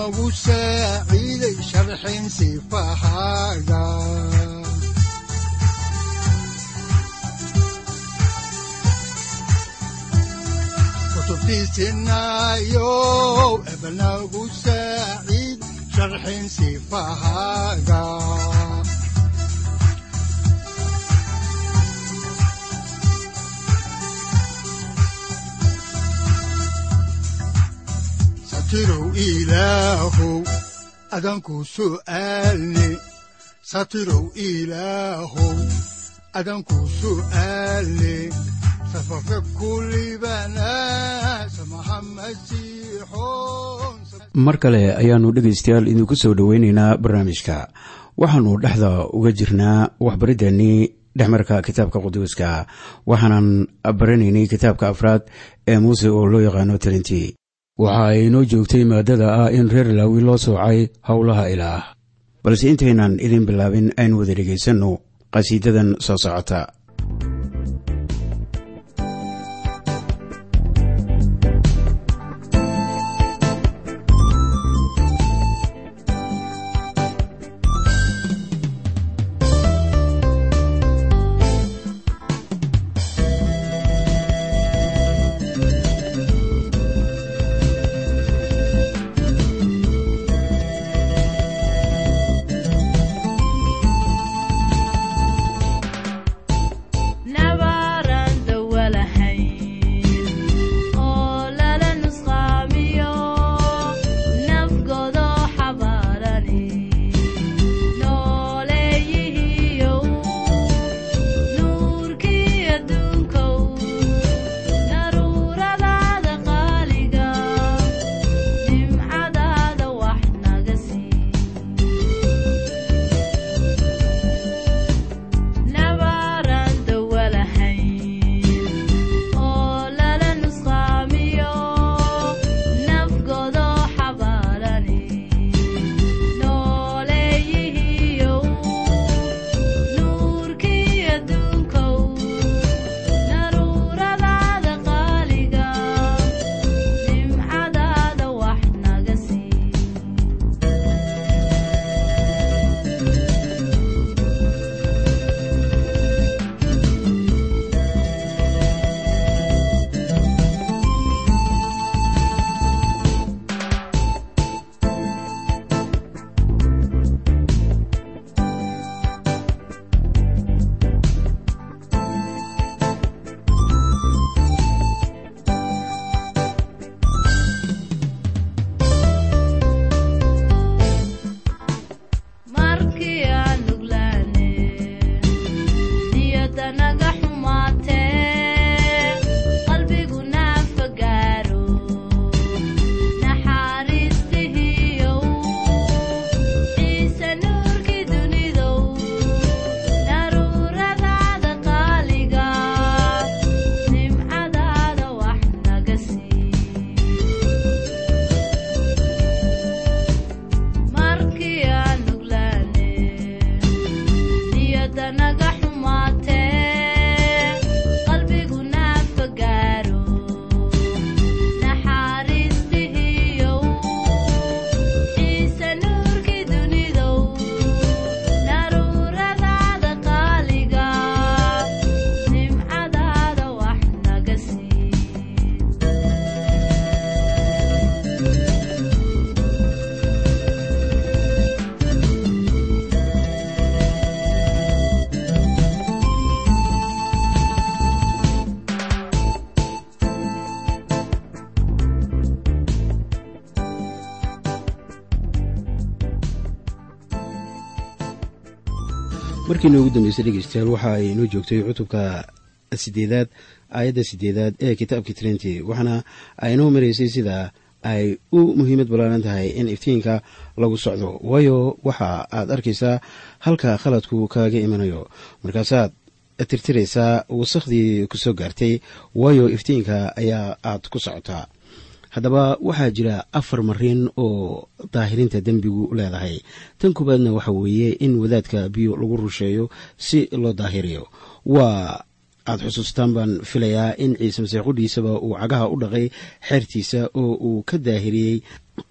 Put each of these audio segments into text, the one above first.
udanogu saaciiday sharxin sifahaaga kutubtiisinayo ebanagu saaciid sharxin sifahaaga satirow ilaahow adanku su'aalne satirow ilaahow adanku su'aalne safarka kulibana samaha mar kale ayaannu dhegaystayaal idinku soo dhoweynaynaa barnaamijka. Waxaannu dhexda uga jirnaa waxbariddeenii dhexmarka kitaabka quduuska waxaanan baranaynay kitaabka afraad ee muuse oo loo yaqaano talintii waxa ay inoo joogtay maadada ah in reer laawi loo soocay howlaha ilaah. Balse intaynan idin bilaabin aynu wada dhegaysanno qhasiidadan soo socota markiina ugu dambeysay dhegeystayaal waxa ay inoo joogtay cutubka sideedaad aayadda sideedaad ee kitaabka trinity waxaana aynoo maraysay sida ay u muhiimad ballaaran tahay in iftiinka lagu socdo. Waayo waxa aad arkaysaa halka khaladku kaaga imanayo. Markaasaad tirtiraysaa wasakhdii ku soo gaartay waayo iftiinka ayaa aad ku socotaa haddaba waxaa jira afar marin oo daahirinta dembigu leedahay. Tan koowaadna waxa weeye in wadaadka biyo lagu rusheeyo si loo daahiriyo. Waa aad xusuustaan baan filayaa in ciise masiix qudhiisaba uu cagaha u dhaqay xeertiisa oo uu ka daahiriyey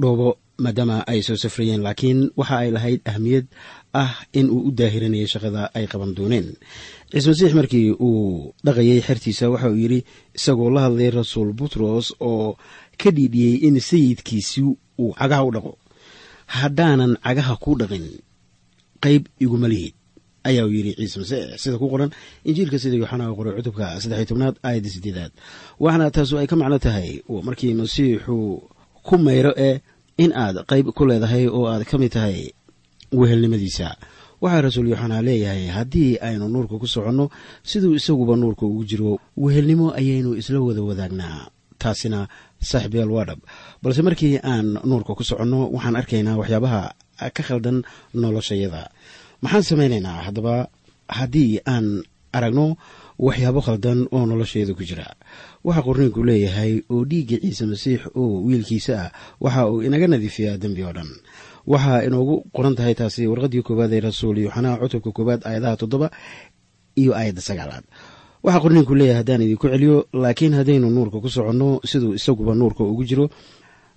dhoobo maadaama ay soo safrayeen. Laakiin waxa ay lahayd ahmiyad ah in uu u daahirinayay shaqada ay qaban dooneen. Ciise masiix markii uu dhaqayay xertiisa waxa uu yidhi isagoo la hadlay rasuul butros oo ka dhiidhiyey in sayidkiisi uu cagaha u dhaqo haddaanan cagaha ku dhaqin qayb iguma lihid ayaa uu yidhi ciise masiix sida ku qoran injiilka sida yooxanaa qoray cutubka saddexiy tobnaad aayadda sideedaad. Waxaana taasu ay ka macno tahay markii masiixu ku mayro ee in aad qayb ku leedahay oo aad ka mid tahay wehelnimadiisa. Waxaa rasuul yooxanaa leeyahay haddii aynu nuurka ku soconno siduu isaguba nuurka ugu jiro wehelnimo ayaynu isla wada wadaagnaa taasina saaxiibyaal waa dhab. Balse markii aan nuurka ku soconno waxaan arkaynaa waxyaabaha ka khaldan noloshayada. Maxaan samaynaynaa haddaba? Haddii aan aragno waxyaabo khaldan oo noloshayada ku jira. Waxaa qorniinku leeyahay oo dhiigga ciise masiix oo wiilkiisa ah waxa uu inaga nadiifiyaa dembi oo dhan. Waxaa inoogu qoran tahay taasi warqadii koowaad ee rasuul yooxanaa cutubka koowaad aayadaha toddoba iyo aayadda sagaalaad waxaa qorniinku leeyahay haddaan idinku celiyo laakiin haddaynu nuurka ku soconno siduu isaguba nuurka ugu jiro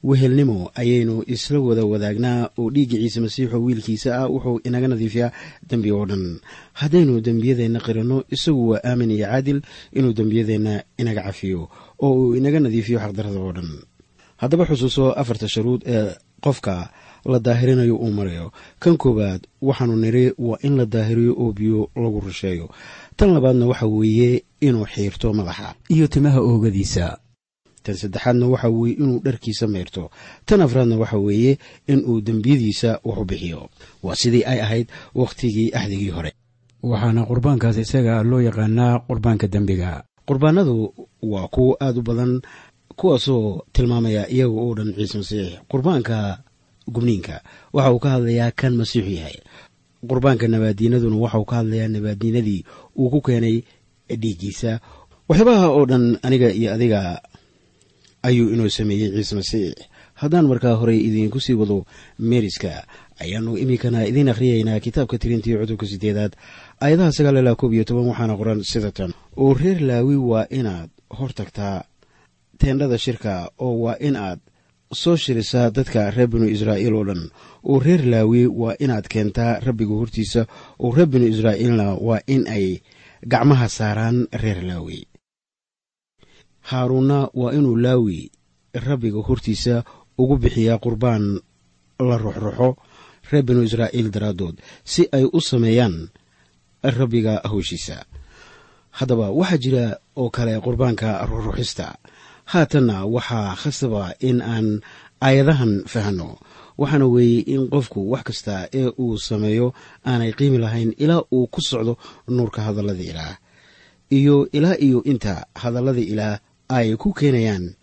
wehelnimo ayaynu isla wada wadaagnaa. Oo dhiigga ciise masiixoo wiilkiisa ah wuxuu inaga nadiifiyaa dembi oo dhan. Haddaynu dembiyadeenna qiranno isagu waa aamin iyo caadil inuu dembiyadeenna inaga cafiyo oo uu inaga nadiifiyo xaqdarada oo dhan. Haddaba xusuuso afarta sharuud ee qofka la daahirinayo uu marayo kan koowaad waxaanu niri waa in la daahiriyo oo biyo lagu rusheeyo tan labaadna waxa weeye inuu xiirto madaxa. Iyo timaha oogadiisa. Tan saddexaadna waxa weeye inuu dharkiisa mayrto. Tan afraadna waxa weeye inuu dembiyadiisa wax u bixiyo. Waa sidii ay ahayd wakhtigii axdigii hore. Waxaana qurbaankaas isaga loo yaqaanaa qurbaanka dembiga. Qurbaanadu waa kuwo aada u badan kuwaasoo tilmaamaya iyaga oo dhan ciise masiix. Qurbaanka gubniinka waxa uu ka hadlayaa kan masiixu yahay. Qurbaanka nabaadiinaduna waxa uu ka hadlayaa nabaadiinadii uu ku keenay dhiiggiisa waxyaabaha oo dhan aniga iyo adiga ayuu inoo sameeyey ciise masiix. Haddaan markaa horey idiinku sii wado meeriska ayaanu iminkana idiin akhriyaynaa kitaabka tirintii cutubka sideedaad aayadaha sagaal ilaa koob iyo toban waxaana qoran sida tan. Oo reer laawi waa inaad hor tagtaa teendhada shirka oo waa in aad soo shirisaa dadka reer binu israa'iil oo dhan. Oo reer laawi waa inaad keentaa rabbiga hortiisa. Oo reer binu israa'iilna waa in ay gacmaha saaraan reer laawi. Haaruunna waa inuu laawi rabbiga hortiisa ugu bixiyaa qurbaan la ruxruxo reer binu israa'iil daraaddood si ay u sameeyaan rabbiga howshiisa haddaba waxaa jira oo kale qurbaanka ruxruxista haatanna waxaa khasaba in aan aayadahan fahanno waxaana weeye in qofku wax kasta ee uu sameeyo aanay qiimi lahayn ilaa uu ku socdo nuurka hadallada ilaah. Iyo ilaa iyo inta hadallada ilaah ay ku keenayaan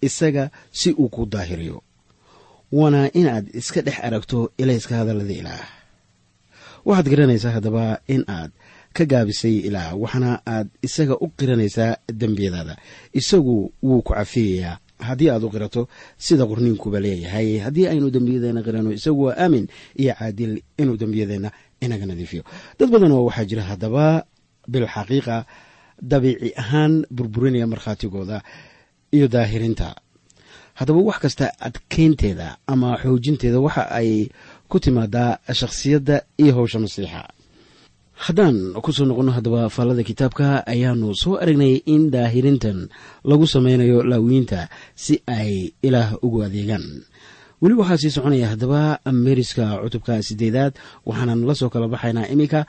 isaga si uu ku daahiriyo. Waana inaad iska dhex aragto ilayska hadallada ilaah. Waxaad garanaysaa haddaba in aad ka gaabisay ilaah waxaana aad isaga u qiranaysaa dembiyadaada. Isagu wuu ku cafiyayaa. Haddii aad u qirato sida qorniinkuba leeyahay. Haddii aynu dembiyadeenna qirano isagu waa aamin iyo caadil inuu dembiyadeenna inaga nadiifiyo. Dad badan oo waxaa jira haddaba bilxaqiiqa dabiici ahaan burburinaya markhaatigooda iyo daahirinta. Haddaba wax kasta adkeynteeda ama xoojinteeda waxa ay ku timaadaa shakhsiyadda iyo howsha masiixa haddaan ku soo noqonno haddaba faallada kitaabka ayaanu soo aragnay in daahirintan lagu sameynayo laawiinta si ay ilaah ugu adeegaan. Weli waxaa sii soconaya haddaba meeriska cutubka sideedaad waxaanan la soo kala baxaynaa iminka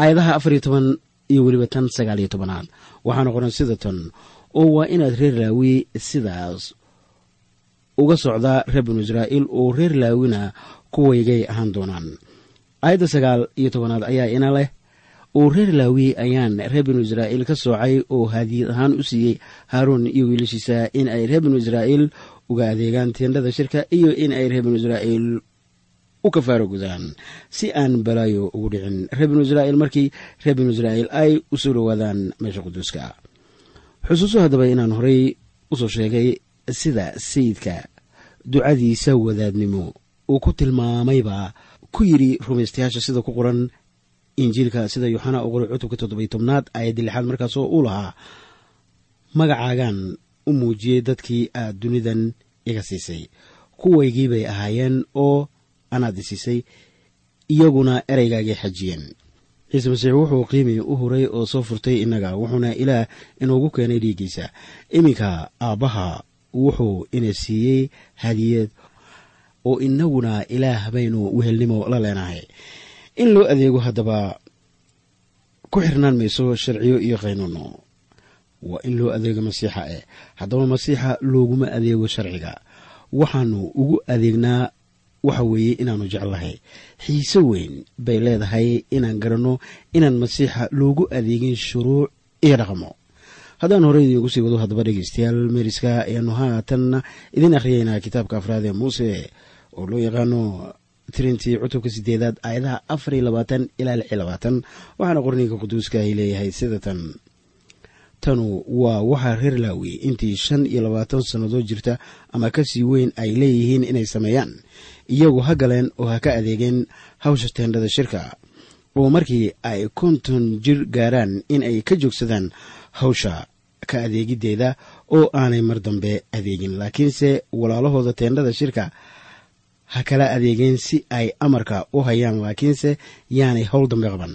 aayadaha afar iyo toban iyo weliba tan sagaal iyo tobanaad. Waxaana qoran sida tan oo waa inaad reer laawi sidaas uga socdaa reer binu israa'iil oo reer laawina kuwaygay ahaan doonaan aayadda sagaal iyo tobanaad ayaa ina leh uu reer laawi ayaan reer binu israa'iil ka soocay oo haadiyad ahaan u siiyey haaruun iyo wiilashiisa in ay reer binu israa'iil uga adeegaan teendhada shirka iyo in ay reer binu israa'iil u kafaaro gudaan. Si aan balaayo ugu dhicin reer binu israa'iil markii reer binu israa'iil ay u soo dhowaadaan meesha quduuska. Xusuuso haddaba inaan horay u soo sheegay sida sayidka ducadiisa wadaadnimo uu ku tilmaamayba ku yidhi rumaystayaasha sida ku qoran injiilka sida yooxana u qoray cutubka toddobiy tobnaad aayaddi lixaad markaasoo uu lahaa magacaagan u muujiyey dadkii aad dunidan iga siisay. Kuwaygii bay ahaayeen oo anaad isiisay iyaguna ereygaagay xajiyeen. Ciise masiix wuxuu qiimi u huray oo soo furtay innaga wuxuuna ilaah inuugu keenay dhiiggiisa. Iminka aabbaha wuxuu ina siiyey hadiyad oo innaguna ilaah baynu wehelnimo la leenahay. In loo adeego haddaba ku xirnaan mayso sharciyo iyo qaynuuno waa in loo adeego masiixa eh. Haddaba masiixa looguma adeego sharciga. Waxaanu ugu adeegnaa waxa weeye inaannu jeclahay. Xiise weyn bay leedahay inaan garanno inaan masiixa loogu adeegin shuruuc iyo dhaqmo haddaan horey idiinku sii wado haddaba dhegeystayaal meeriska ayaanu haatan idiin akhriyeynaa kitaabka afraad ee muuse oo loo yaqaano tirintii cutubka sideedaad aayadaha afar iyo labaatan ilaa lix iyo labaatan. Waxaana qorniinka quduuska ay leeyahay sida tan. Tanu waa waxaa reer laawi intii shan iyo labaatan sannadood jirta ama ka sii weyn ay leeyihiin inay sameeyaan. Iyagu ha galeen oo ha ka adeegeen hawsha teendhada shirka. Oo markii ay konton jir gaaraan in ay ka joogsadaan hawsha ka adeegiddeeda oo aanay mar dambe adeegin. Laakiinse walaalahooda teendhada shirka ha kala adeegeen si ay amarka u hayaan laakiinse yaanay howl dambe qaban.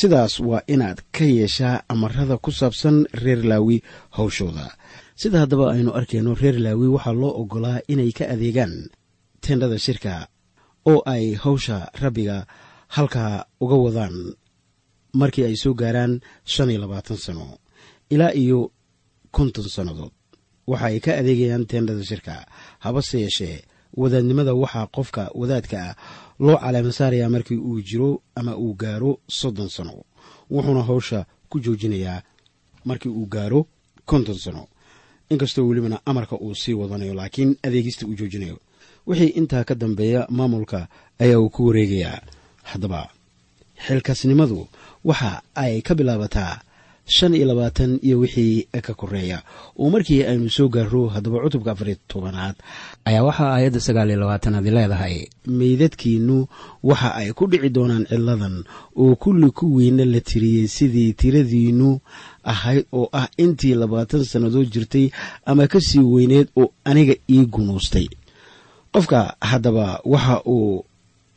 Sidaas waa inaad ka yeeshaa amarada ku saabsan reer laawi hawshooda. Sida haddaba aynu arkayno reer laawi waxaa loo ogolaa inay ka adeegaan teendhada shirka oo ay hawsha rabbiga halkaa uga wadaan markii ay soo gaaraan shan iyo labaatan sano ilaa iyo konton sannadood waxa ay ka adeegayaan teendhada shirka habase yeeshee wadaadnimada waxaa qofka wadaadka ah loo caleema saarayaa markii uu jiro ama uu gaaro soddon sano. Wuxuuna hawsha ku joojinayaa markii uu gaaro konton sano. Inkastoo welibana amarka uu sii wadanayo laakiin adeegista uu joojinayo. Wixii intaa ka dambeeya maamulka ayaa uu ku wareegayaa. Haddaba xilkasnimadu waxa ay ka bilaabataa shan iyo labaatan iyo wixii ka koreeya. Oo markii aynu soo gaaro haddaba cutubka afariy tobanaad ayaa waxaa aayadda sagaal iyo labaatanaad leedahay. Meydadkiinnu waxa ay ku dhici doonaan ciladan oo kulli kuwiina la tiriyey sidii tiradiinnu ahayd oo ah intii labaatan sannadood jirtay ama ka sii weyneed oo aniga ii gunuustay qofka haddaba waxa uu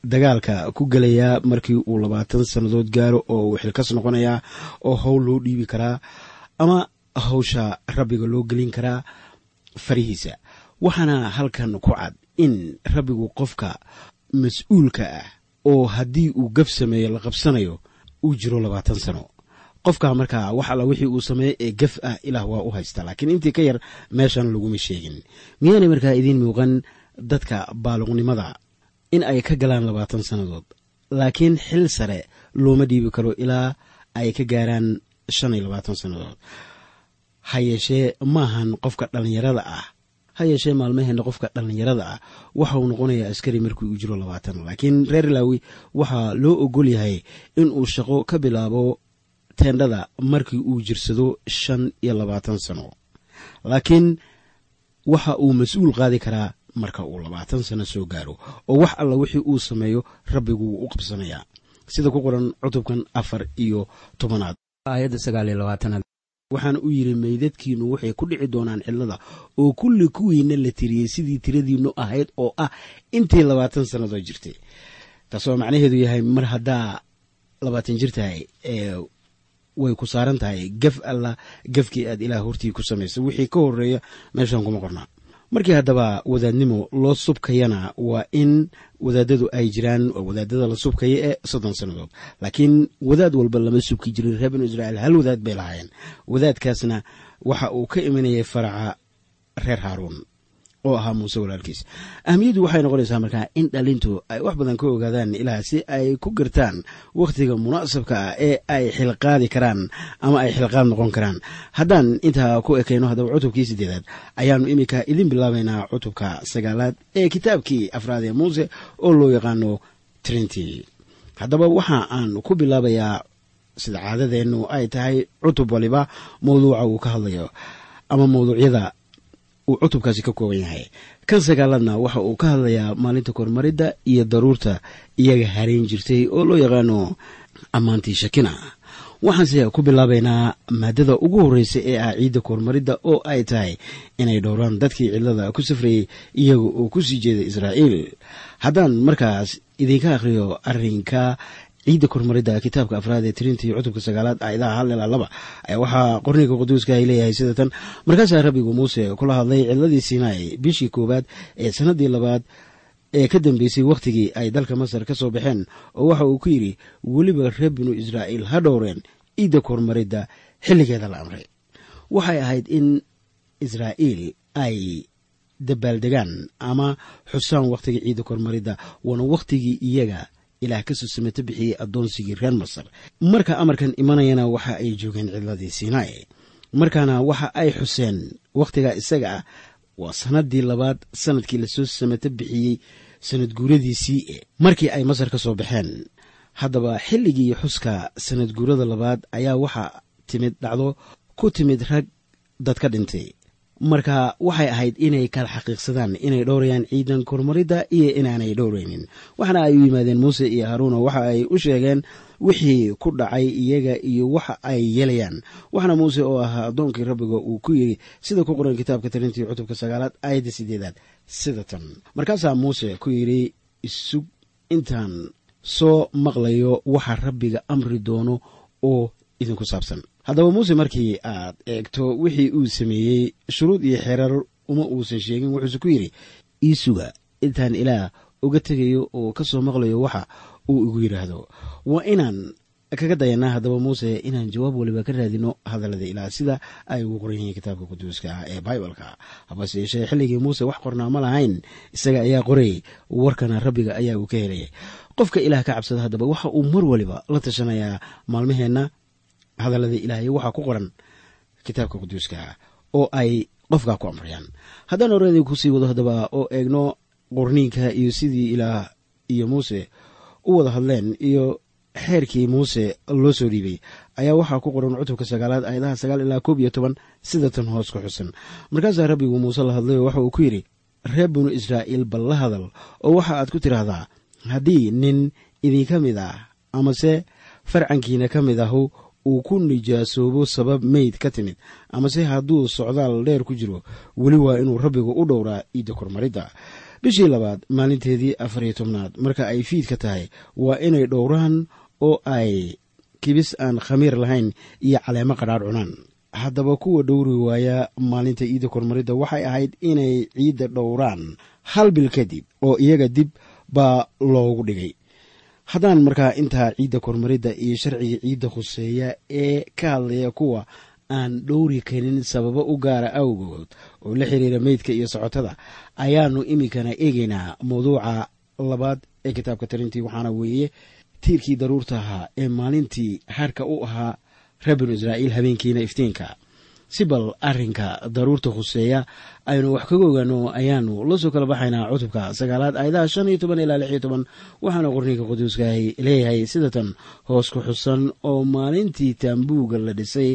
dagaalka ku gelayaa markii uu labaatan sannadood gaaro oo uu xilkas noqonayaa oo howl loo dhiibi karaa ama hawsha rabbiga loo gelin karaa farihiisa. Waxaana halkan ku cad in rabbigu qofka mas'uulka ah oo haddii uu gaf sameeyo la qabsanayo uu jiro labaatan sano. Qofka markaa wax alla wixii uu sameeyo ee gaf ah ilaah waa u haysta laakiin intii ka yar meeshan laguma sheegin. Miyaanay markaa idiin muuqan dadka baaluqnimada in ay ka galaan labaatan sannadood. Laakiin xil sare looma dhiibi karo ilaa ay ka gaaraan shan iyo labaatan sannadood. Ha yeeshee maahan qofka dhallinyarada ah. Ha yeeshee maalmaheenna qofka dhallinyarada ah. Waxa noqonayaa askari markii uu jiro labaatan. Laakiin reer laawi waxaa loo ogol yahay in uu shaqo ka bilaabo teendhada markii uu jirsado shan iyo labaatan sano laakiin waxa uu mas'uul qaadi karaa marka uu labaatan sano soo gaaro oo wax alla wixii uu sameeyo rabbigu wuu u qabsanayaa. Sida ku qoran cutubkan afar iyo tobanaad. Aayadda sagaal iyo labaatanaad waxaana u yidhi meydadkiinnu waxay ku dhici doonaan cidlada oo kulli kuwiina la tiriyey sidii tiradiinnu ahayd oo ah intii labaatan sannadoo jirtay. Taasoo macnaheedu yahay mar haddaa labaatan jir tahay ee way ku saaran tahay gaf alla gafkii aad ilaah hortii ku samaysay wixii ka horreeya meeshan kuma qornaa markii haddaba wadaadnimo loo subkayana waa in wadaadadu ay jiraan wadaadada la subkaya ee soddon sannadood. Laakiin wadaad walba lama subki jirin reer binu israa'iil hal wadaad bay lahaayeen. Wadaadkaasna waxa uu ka imanayay faraca reer haaruun oo ahaa muuse walaalkiis. Ahmiyaddu waxay noqonaysaa markaa in dhalintu ay wax badan ka ogaadaan ilaah si ay ku gartaan wakhtiga munaasabka ah ee ay xilqaadi karaan ama ay xilqaad noqon karaan. Haddaan intaa ku ekayno haddaba cutubkii sideedaad ayaannu iminka idin bilaabaynaa cutubka sagaalaad ee kitaabkii afraad ee muuse oo loo yaqaano trinity. Haddaba waxa aan ku bilaabayaa sida caadadeennu ay tahay cutub waliba mawduuca uu ka hadlayo ama mawduucyada uu cutubkaasi ka kooban yahay. Kan sagaaladna waxa uu ka hadlayaa maalinta kormaridda iyo daruurta iyaga harayn jirtay oo loo yaqaano ammaantii shakina. Waxaanse ku bilaabaynaa maadada ugu horreysa ee ah ciidda kormaridda oo ay tahay inay dhowraan dadkii cidlada ku safrayey iyaga oo ku sii jeeda israa'iil. Haddaan markaas idinka akhriyo arrinka ciidda kormaridda kitaabka afraad ee tirinta iyo cutubka sagaalaad aayadaha hal ilaa laba waxaa qorniga quduuska ay leeyahay sida tan. Markaasaa rabbigu muuse kula hadlay cidladii sinai bishii koowaad ee sannaddii labaad ee ka dambeysay wakhtigii ay dalka masar ka soo baxeen oo waxa uu ku yidhi weliba reer binu israa'iil ha dhowreen ciidda kormaridda xilligeeda la amray. Waxay ahayd in israa'iil ay dabaaldegaan ama xusaan wakhtiga ciidda kormaridda waana wakhtigii iyaga ilaah ka soo samato bixiyey addoonsigii reer masar. Marka amarkan imanayana waxa ay joogeen cidladii sinai. Markaana waxa ay xuseen wakhtigaa isaga ah waa sannaddii labaad sannadkii la soo samato bixiyey sanad guuradiisii e markii ay masar ka soo baxeen. Haddaba xilligii xuska sanad guurada labaad ayaa waxaa timid dhacdo ku timid rag dad ka dhintay marka waxay ahayd inay kala xaqiiqsadaan inay dhowrayaan ciidan kormaridda iyo inaanay dhowraynin. Waxaana ay u yimaadeen muuse iyo haruuna waxa ay u sheegeen wixii ku dhacay iyaga iyo waxa ay yeelayaan waxaana muuse oo ahaa addoonkii rabbiga uu ku yidhi sida ku qoran kitaabka tirintii cutubka sagaalaad aayadda sideedaad sida tan. Markaasaa muuse ku yidhi isug intaan soo maqlayo waxa rabbiga amri doono oo idinku saabsan haddaba muuse markii aad eegto wixii uu sameeyey shuruud iyo xeerar uma uusan sheegin wuxuuse ku yidhi ii suga intaan ilaah uga tegayo oo ka soo maqlayo waxa uu igu yidhaahdo waa inaan kaga dayanaa haddaba muuse inaan jawaab waliba ka raadino hadallada ilaah sida ay ugu qoran yihiin kitaabka quduuska ah ee baibalka habase yeeshee xilligii muuse wax qornaa ma lahayn isaga ayaa qorayay warkana rabbiga ayaa uu ka helayay qofka ilaah ka cabsada haddaba waxa uu mar waliba la tashanayaa maalmaheenna hadallada ilaahay waxaa ku qoran kitaabka quduuska oo ay qofkaa ku amrayaan haddaan horeedii ku sii wado haddaba oo eegno qorniinka iyo sidii ilaah iyo muuse u wada hadleen iyo xeerkii muuse loo soo dhiibay ayaa waxaa ku qoran cutubka sagaalaad aayadaha sagaal ilaa koob iyo toban sida tan hoos ku xusan. Markaasaa rabbigu muuse la hadlay oo waxa uu ku yidhi reer binu israa'iil bal la hadal oo waxa aad ku tidhaahdaa haddii nin idinka mid ah amase farcankiina ka mid ahu uu ku nijaasoobo sabab meyd ka timid amase hadduu socdaal dheer ku jiro weli waa inuu rabbigu u dhowraa ciidda kormaridda. Bishii labaad maalinteedii afar iyo tobnaad marka ay fiidka tahay waa inay dhowraan oo ay kibis aan khamiir lahayn iyo caleemo qadhaadh cunaan. Haddaba kuwa dhowri waaya maalinta ciidda kormaridda waxay ahayd inay ciidda dhowraan. Hal bil kadib oo iyaga dib baa loogu dhigay haddaan markaa intaa ciidda kormaridda iyo sharciga ciidda khuseeya ee ka hadlaya kuwa aan dhowri karin sababo u gaara awgood oo la xiriira meydka iyo socotada ayaanu iminkana eegaynaa mawduuca labaad ee kitaabka tarintii waxaana weeye tiirkii daruurta ahaa ee maalintii harka u ahaa reer binu israa'iil habeenkiina iftiinka si bal arrinka daruurta khuseeya aynu wax kaga ogaano ayaanu la soo kala baxaynaa cutubka sagaalaad aayadaha shan iyo toban ilaa lix iyo toban. Waxaana qorniinka quduuskaah leeyahay sida tan hoos ku xusan oo maalintii taambuugga la dhisay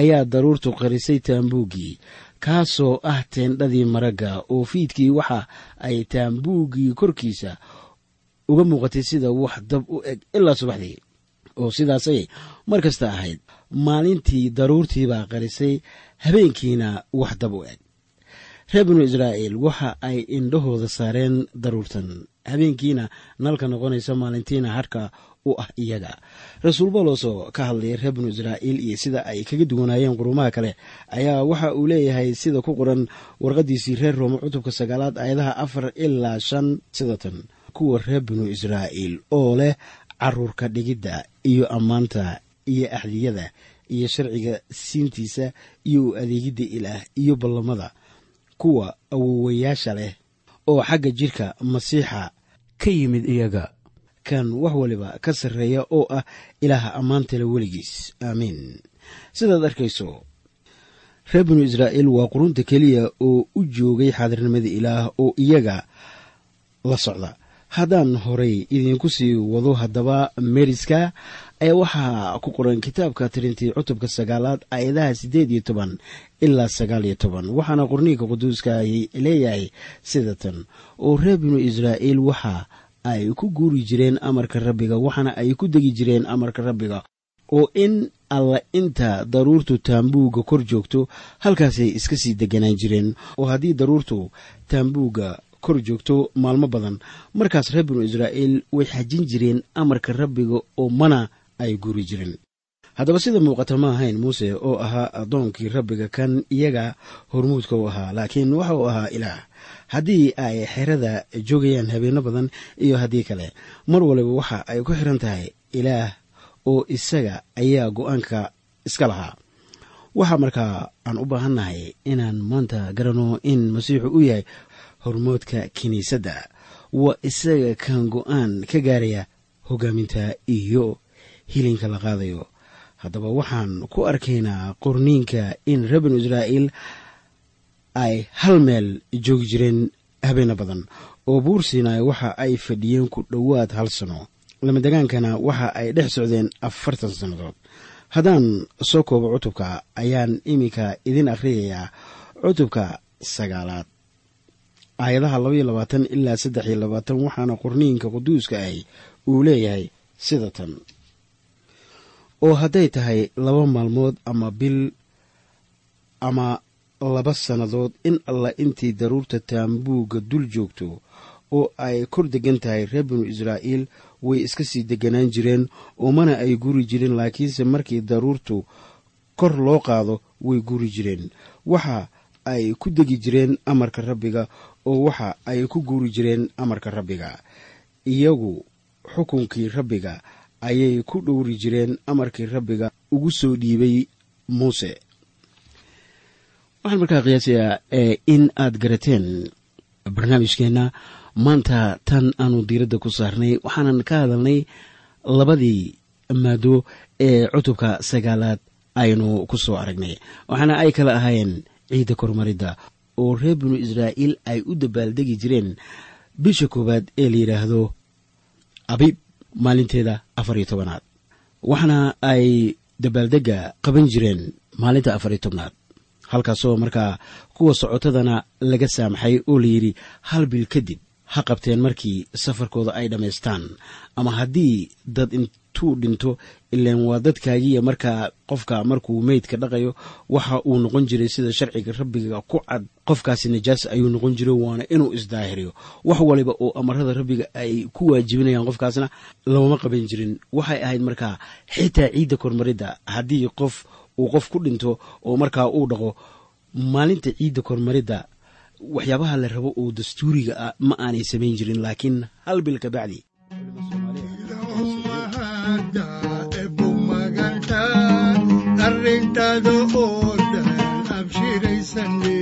ayaa daruurtu qarisay taambuuggii. Kaasoo ah teendhadii maragga oo fiidkii waxa ay taambuuggii korkiisa uga muuqatay sida wax dab u eg ilaa subaxdii. Oo sidaasay mar kasta ahayd maalintii daruurtiibaa qarisay habeenkiina wax dab u eg. Reer binu israa'iil waxa ay indhahooda saareen daruurtan. Habeenkiina nalka noqonaysa maalintiina harka u ah iyaga. Rasuul bawlosoo ka hadlayay reer binu israa'iil iyo sida ay kaga duwanaayeen qurumaha kale ayaa waxa uu leeyahay sida ku qoran warqadiisii reer rooma cutubka sagaalaad aayadaha afar ilaa shan sidatan. Kuwa reer binu israa'iil oo leh caruurka dhigidda iyo ammaanta iyo axdiyada iyo sharciga siintiisa iyo u adeegidda ilaah iyo ballamada kuwa awowayaasha leh oo xagga jidhka masiixa ka yimid iyaga. Kan wax waliba ka sarreeya oo ah ilaaha ammaantale weligiis. Aamiin sidaad arkayso reer binu israa'iil waa qurunta keliya oo u joogay xaadirnimada ilaah oo iyaga la socda. Haddaan horay idiinku sii wado haddaba meeriska ayaa waxaa ku qoran kitaabka tirintii cutubka sagaalaad aayadaha siddeed iyo toban ilaa sagaal iyo toban. Waxaana qorniinka quduuska ay leeyahay sida tan oo reer binu israa'iil waxa ay ku guuri jireen amarka rabbiga waxaana ay ku degi jireen amarka rabbiga. Oo in alla inta daruurtu taambuugga kor joogto halkaasay iska sii deganaan jireen. Oo haddii daruurtu taambuugga kor joogto maalmo badan markaas reer binu israa'iil way xajin jireen amarka rabbiga oo mana ay guri jireen haddaba sida muuqata ma ahayn muuse oo ahaa addoonkii rabbiga kan iyaga hormuudka u ahaa laakiin waxa uu ahaa ilaah. Haddii ay xerada joogayaan habeenno badan iyo haddii kale mar waliba waxa ay ku xiran tahay ilaah oo isaga ayaa go'aanka iska lahaa. Waxaa markaa aan u baahannahay inaan maanta garano in masiixu u yahay hormoodka kiniisadda. Waa isaga kan go'aan ka gaaraya hogaaminta iyo hilinka la qaadayo. Haddaba waxaan ku arkaynaa qorniinka in reer binu israa'iil ay hal meel joogi jireen habeeno badan. Oo buur siinaay waxa ay fadhiyeen ku dhowaad hal sano. Lamadegaankana waxa ay dhex socdeen afartan sannadood. Haddaan soo koobo cutubka ayaan iminka idin akhriyayaa cutubka sagaalaad. Aayadaha labaiyo labaatan ilaa saddex iyo labaatan waxaana qorniinka quduuska ahi uu leeyahay sida tan oo hadday tahay laba maalmood ama bil ama laba sannadood in alla intii daruurta taambuugga dul joogto oo ay kor degan tahay reer binu israa'iil way iska sii deganaan jireen oo mana ay guri jireen laakiinse markii daruurtu kor loo qaado way guri jireen. Waxa ay ku degi jireen amarka rabbiga oo waxa ay ku guuri jireen amarka rabbiga. Iyagu xukunkii rabbiga ayay ku dhowri jireen amarkii rabbiga ugu soo dhiibay muuse. Waxaan markaa qiyaasayaa in aad garateen barnaamijkeenna maanta tan aanu diiradda ku saarnay waxaanan ka hadalnay labadii maado ee cutubka sagaalaad aynu ku soo aragnay. Waxaana ay kala ahaayeen ciidda kormaridda oo reer binu israa'iil ay u dabaaldegi jireen bisha koowaad ee la yidhaahdo abib maalinteeda afar iyo tobanaad. Waxaana ay dabaaldegga qaban jireen maalinta afar iyo tobnaad. Halkaasoo markaa kuwa socotadana laga saamaxay oo layidhi hal bil kadib ha qabteen markii safarkooda ay dhammaystaan. Ama haddii dad intuu dhinto ilaan waa dadkaagiiya markaa qofka markuu meydka dhaqayo waxa uu noqon jiray sida sharciga rabbiga ku cad. Qofkaasi najaas ayuu noqon jiray waana inuu isdaahiriyo. Wax waliba oo amarada rabbiga ay ku waajibinayaan qofkaasna looma qaban jirin. Waxay ahayd markaa xitaa ciidda kormaridda. Haddii qof uu qof ku dhinto oo markaa uu dhaqo maalinta ciidda kormaridda waxyaabaha la rabo oo dastuuriga ah ma aanay samayn jirin laakiin hal bil ka bacdi. Arrintaada oo dhan abshiraysane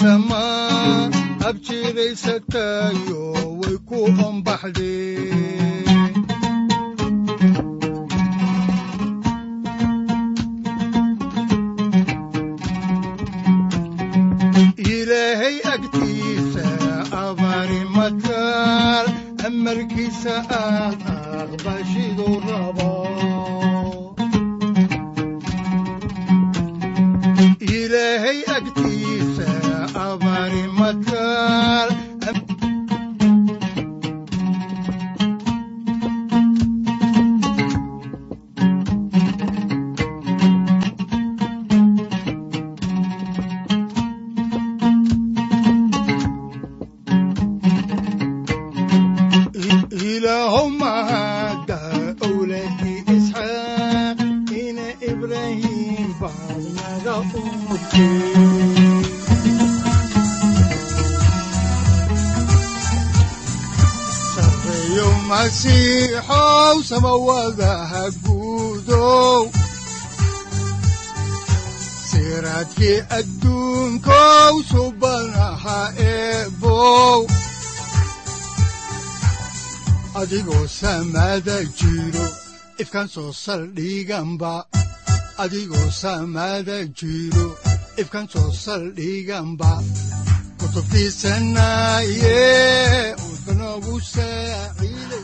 samaa abjiraysatayo way ku ombaxdeen samawadaha guudow siraadkii adduunkow subanaha eebow. Adigoo samaada jiro ifkaan soo saldhiganba adigoo samaada jiro ifkaan soo saldhiganba kutubtiisanaye udbanogu saaciiday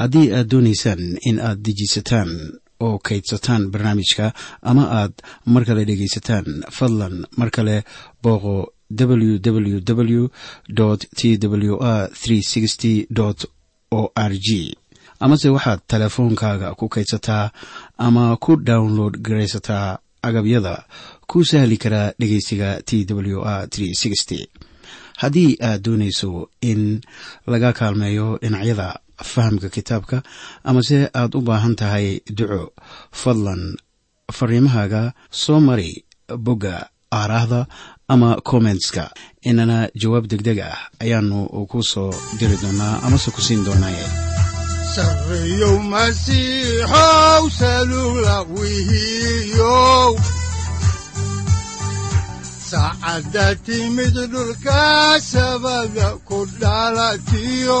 haddii aad doonaysaan in aad dejiisataan oo kaydsataan barnaamijka ama aad mar kale dhegaysataan fadlan mar kale booqo www t w r o r g amase waxaad teleefoonkaaga ku kaydsataa ama ku download garaysataa agabyada ku sahli karaa dhegeysiga t w r haddii aad doonayso in laga kaalmeeyo dhinacyada fahamka kitaabka amase aad u baahan tahay duco fadlan fariimahaaga soo mari bogga aaraahda ama kommentska inana jawaab degdeg ah ayaanu ku soo diri doonaa amase ku siin doonaaye. Saacadda timid dhulka sabada ku dhalatiyo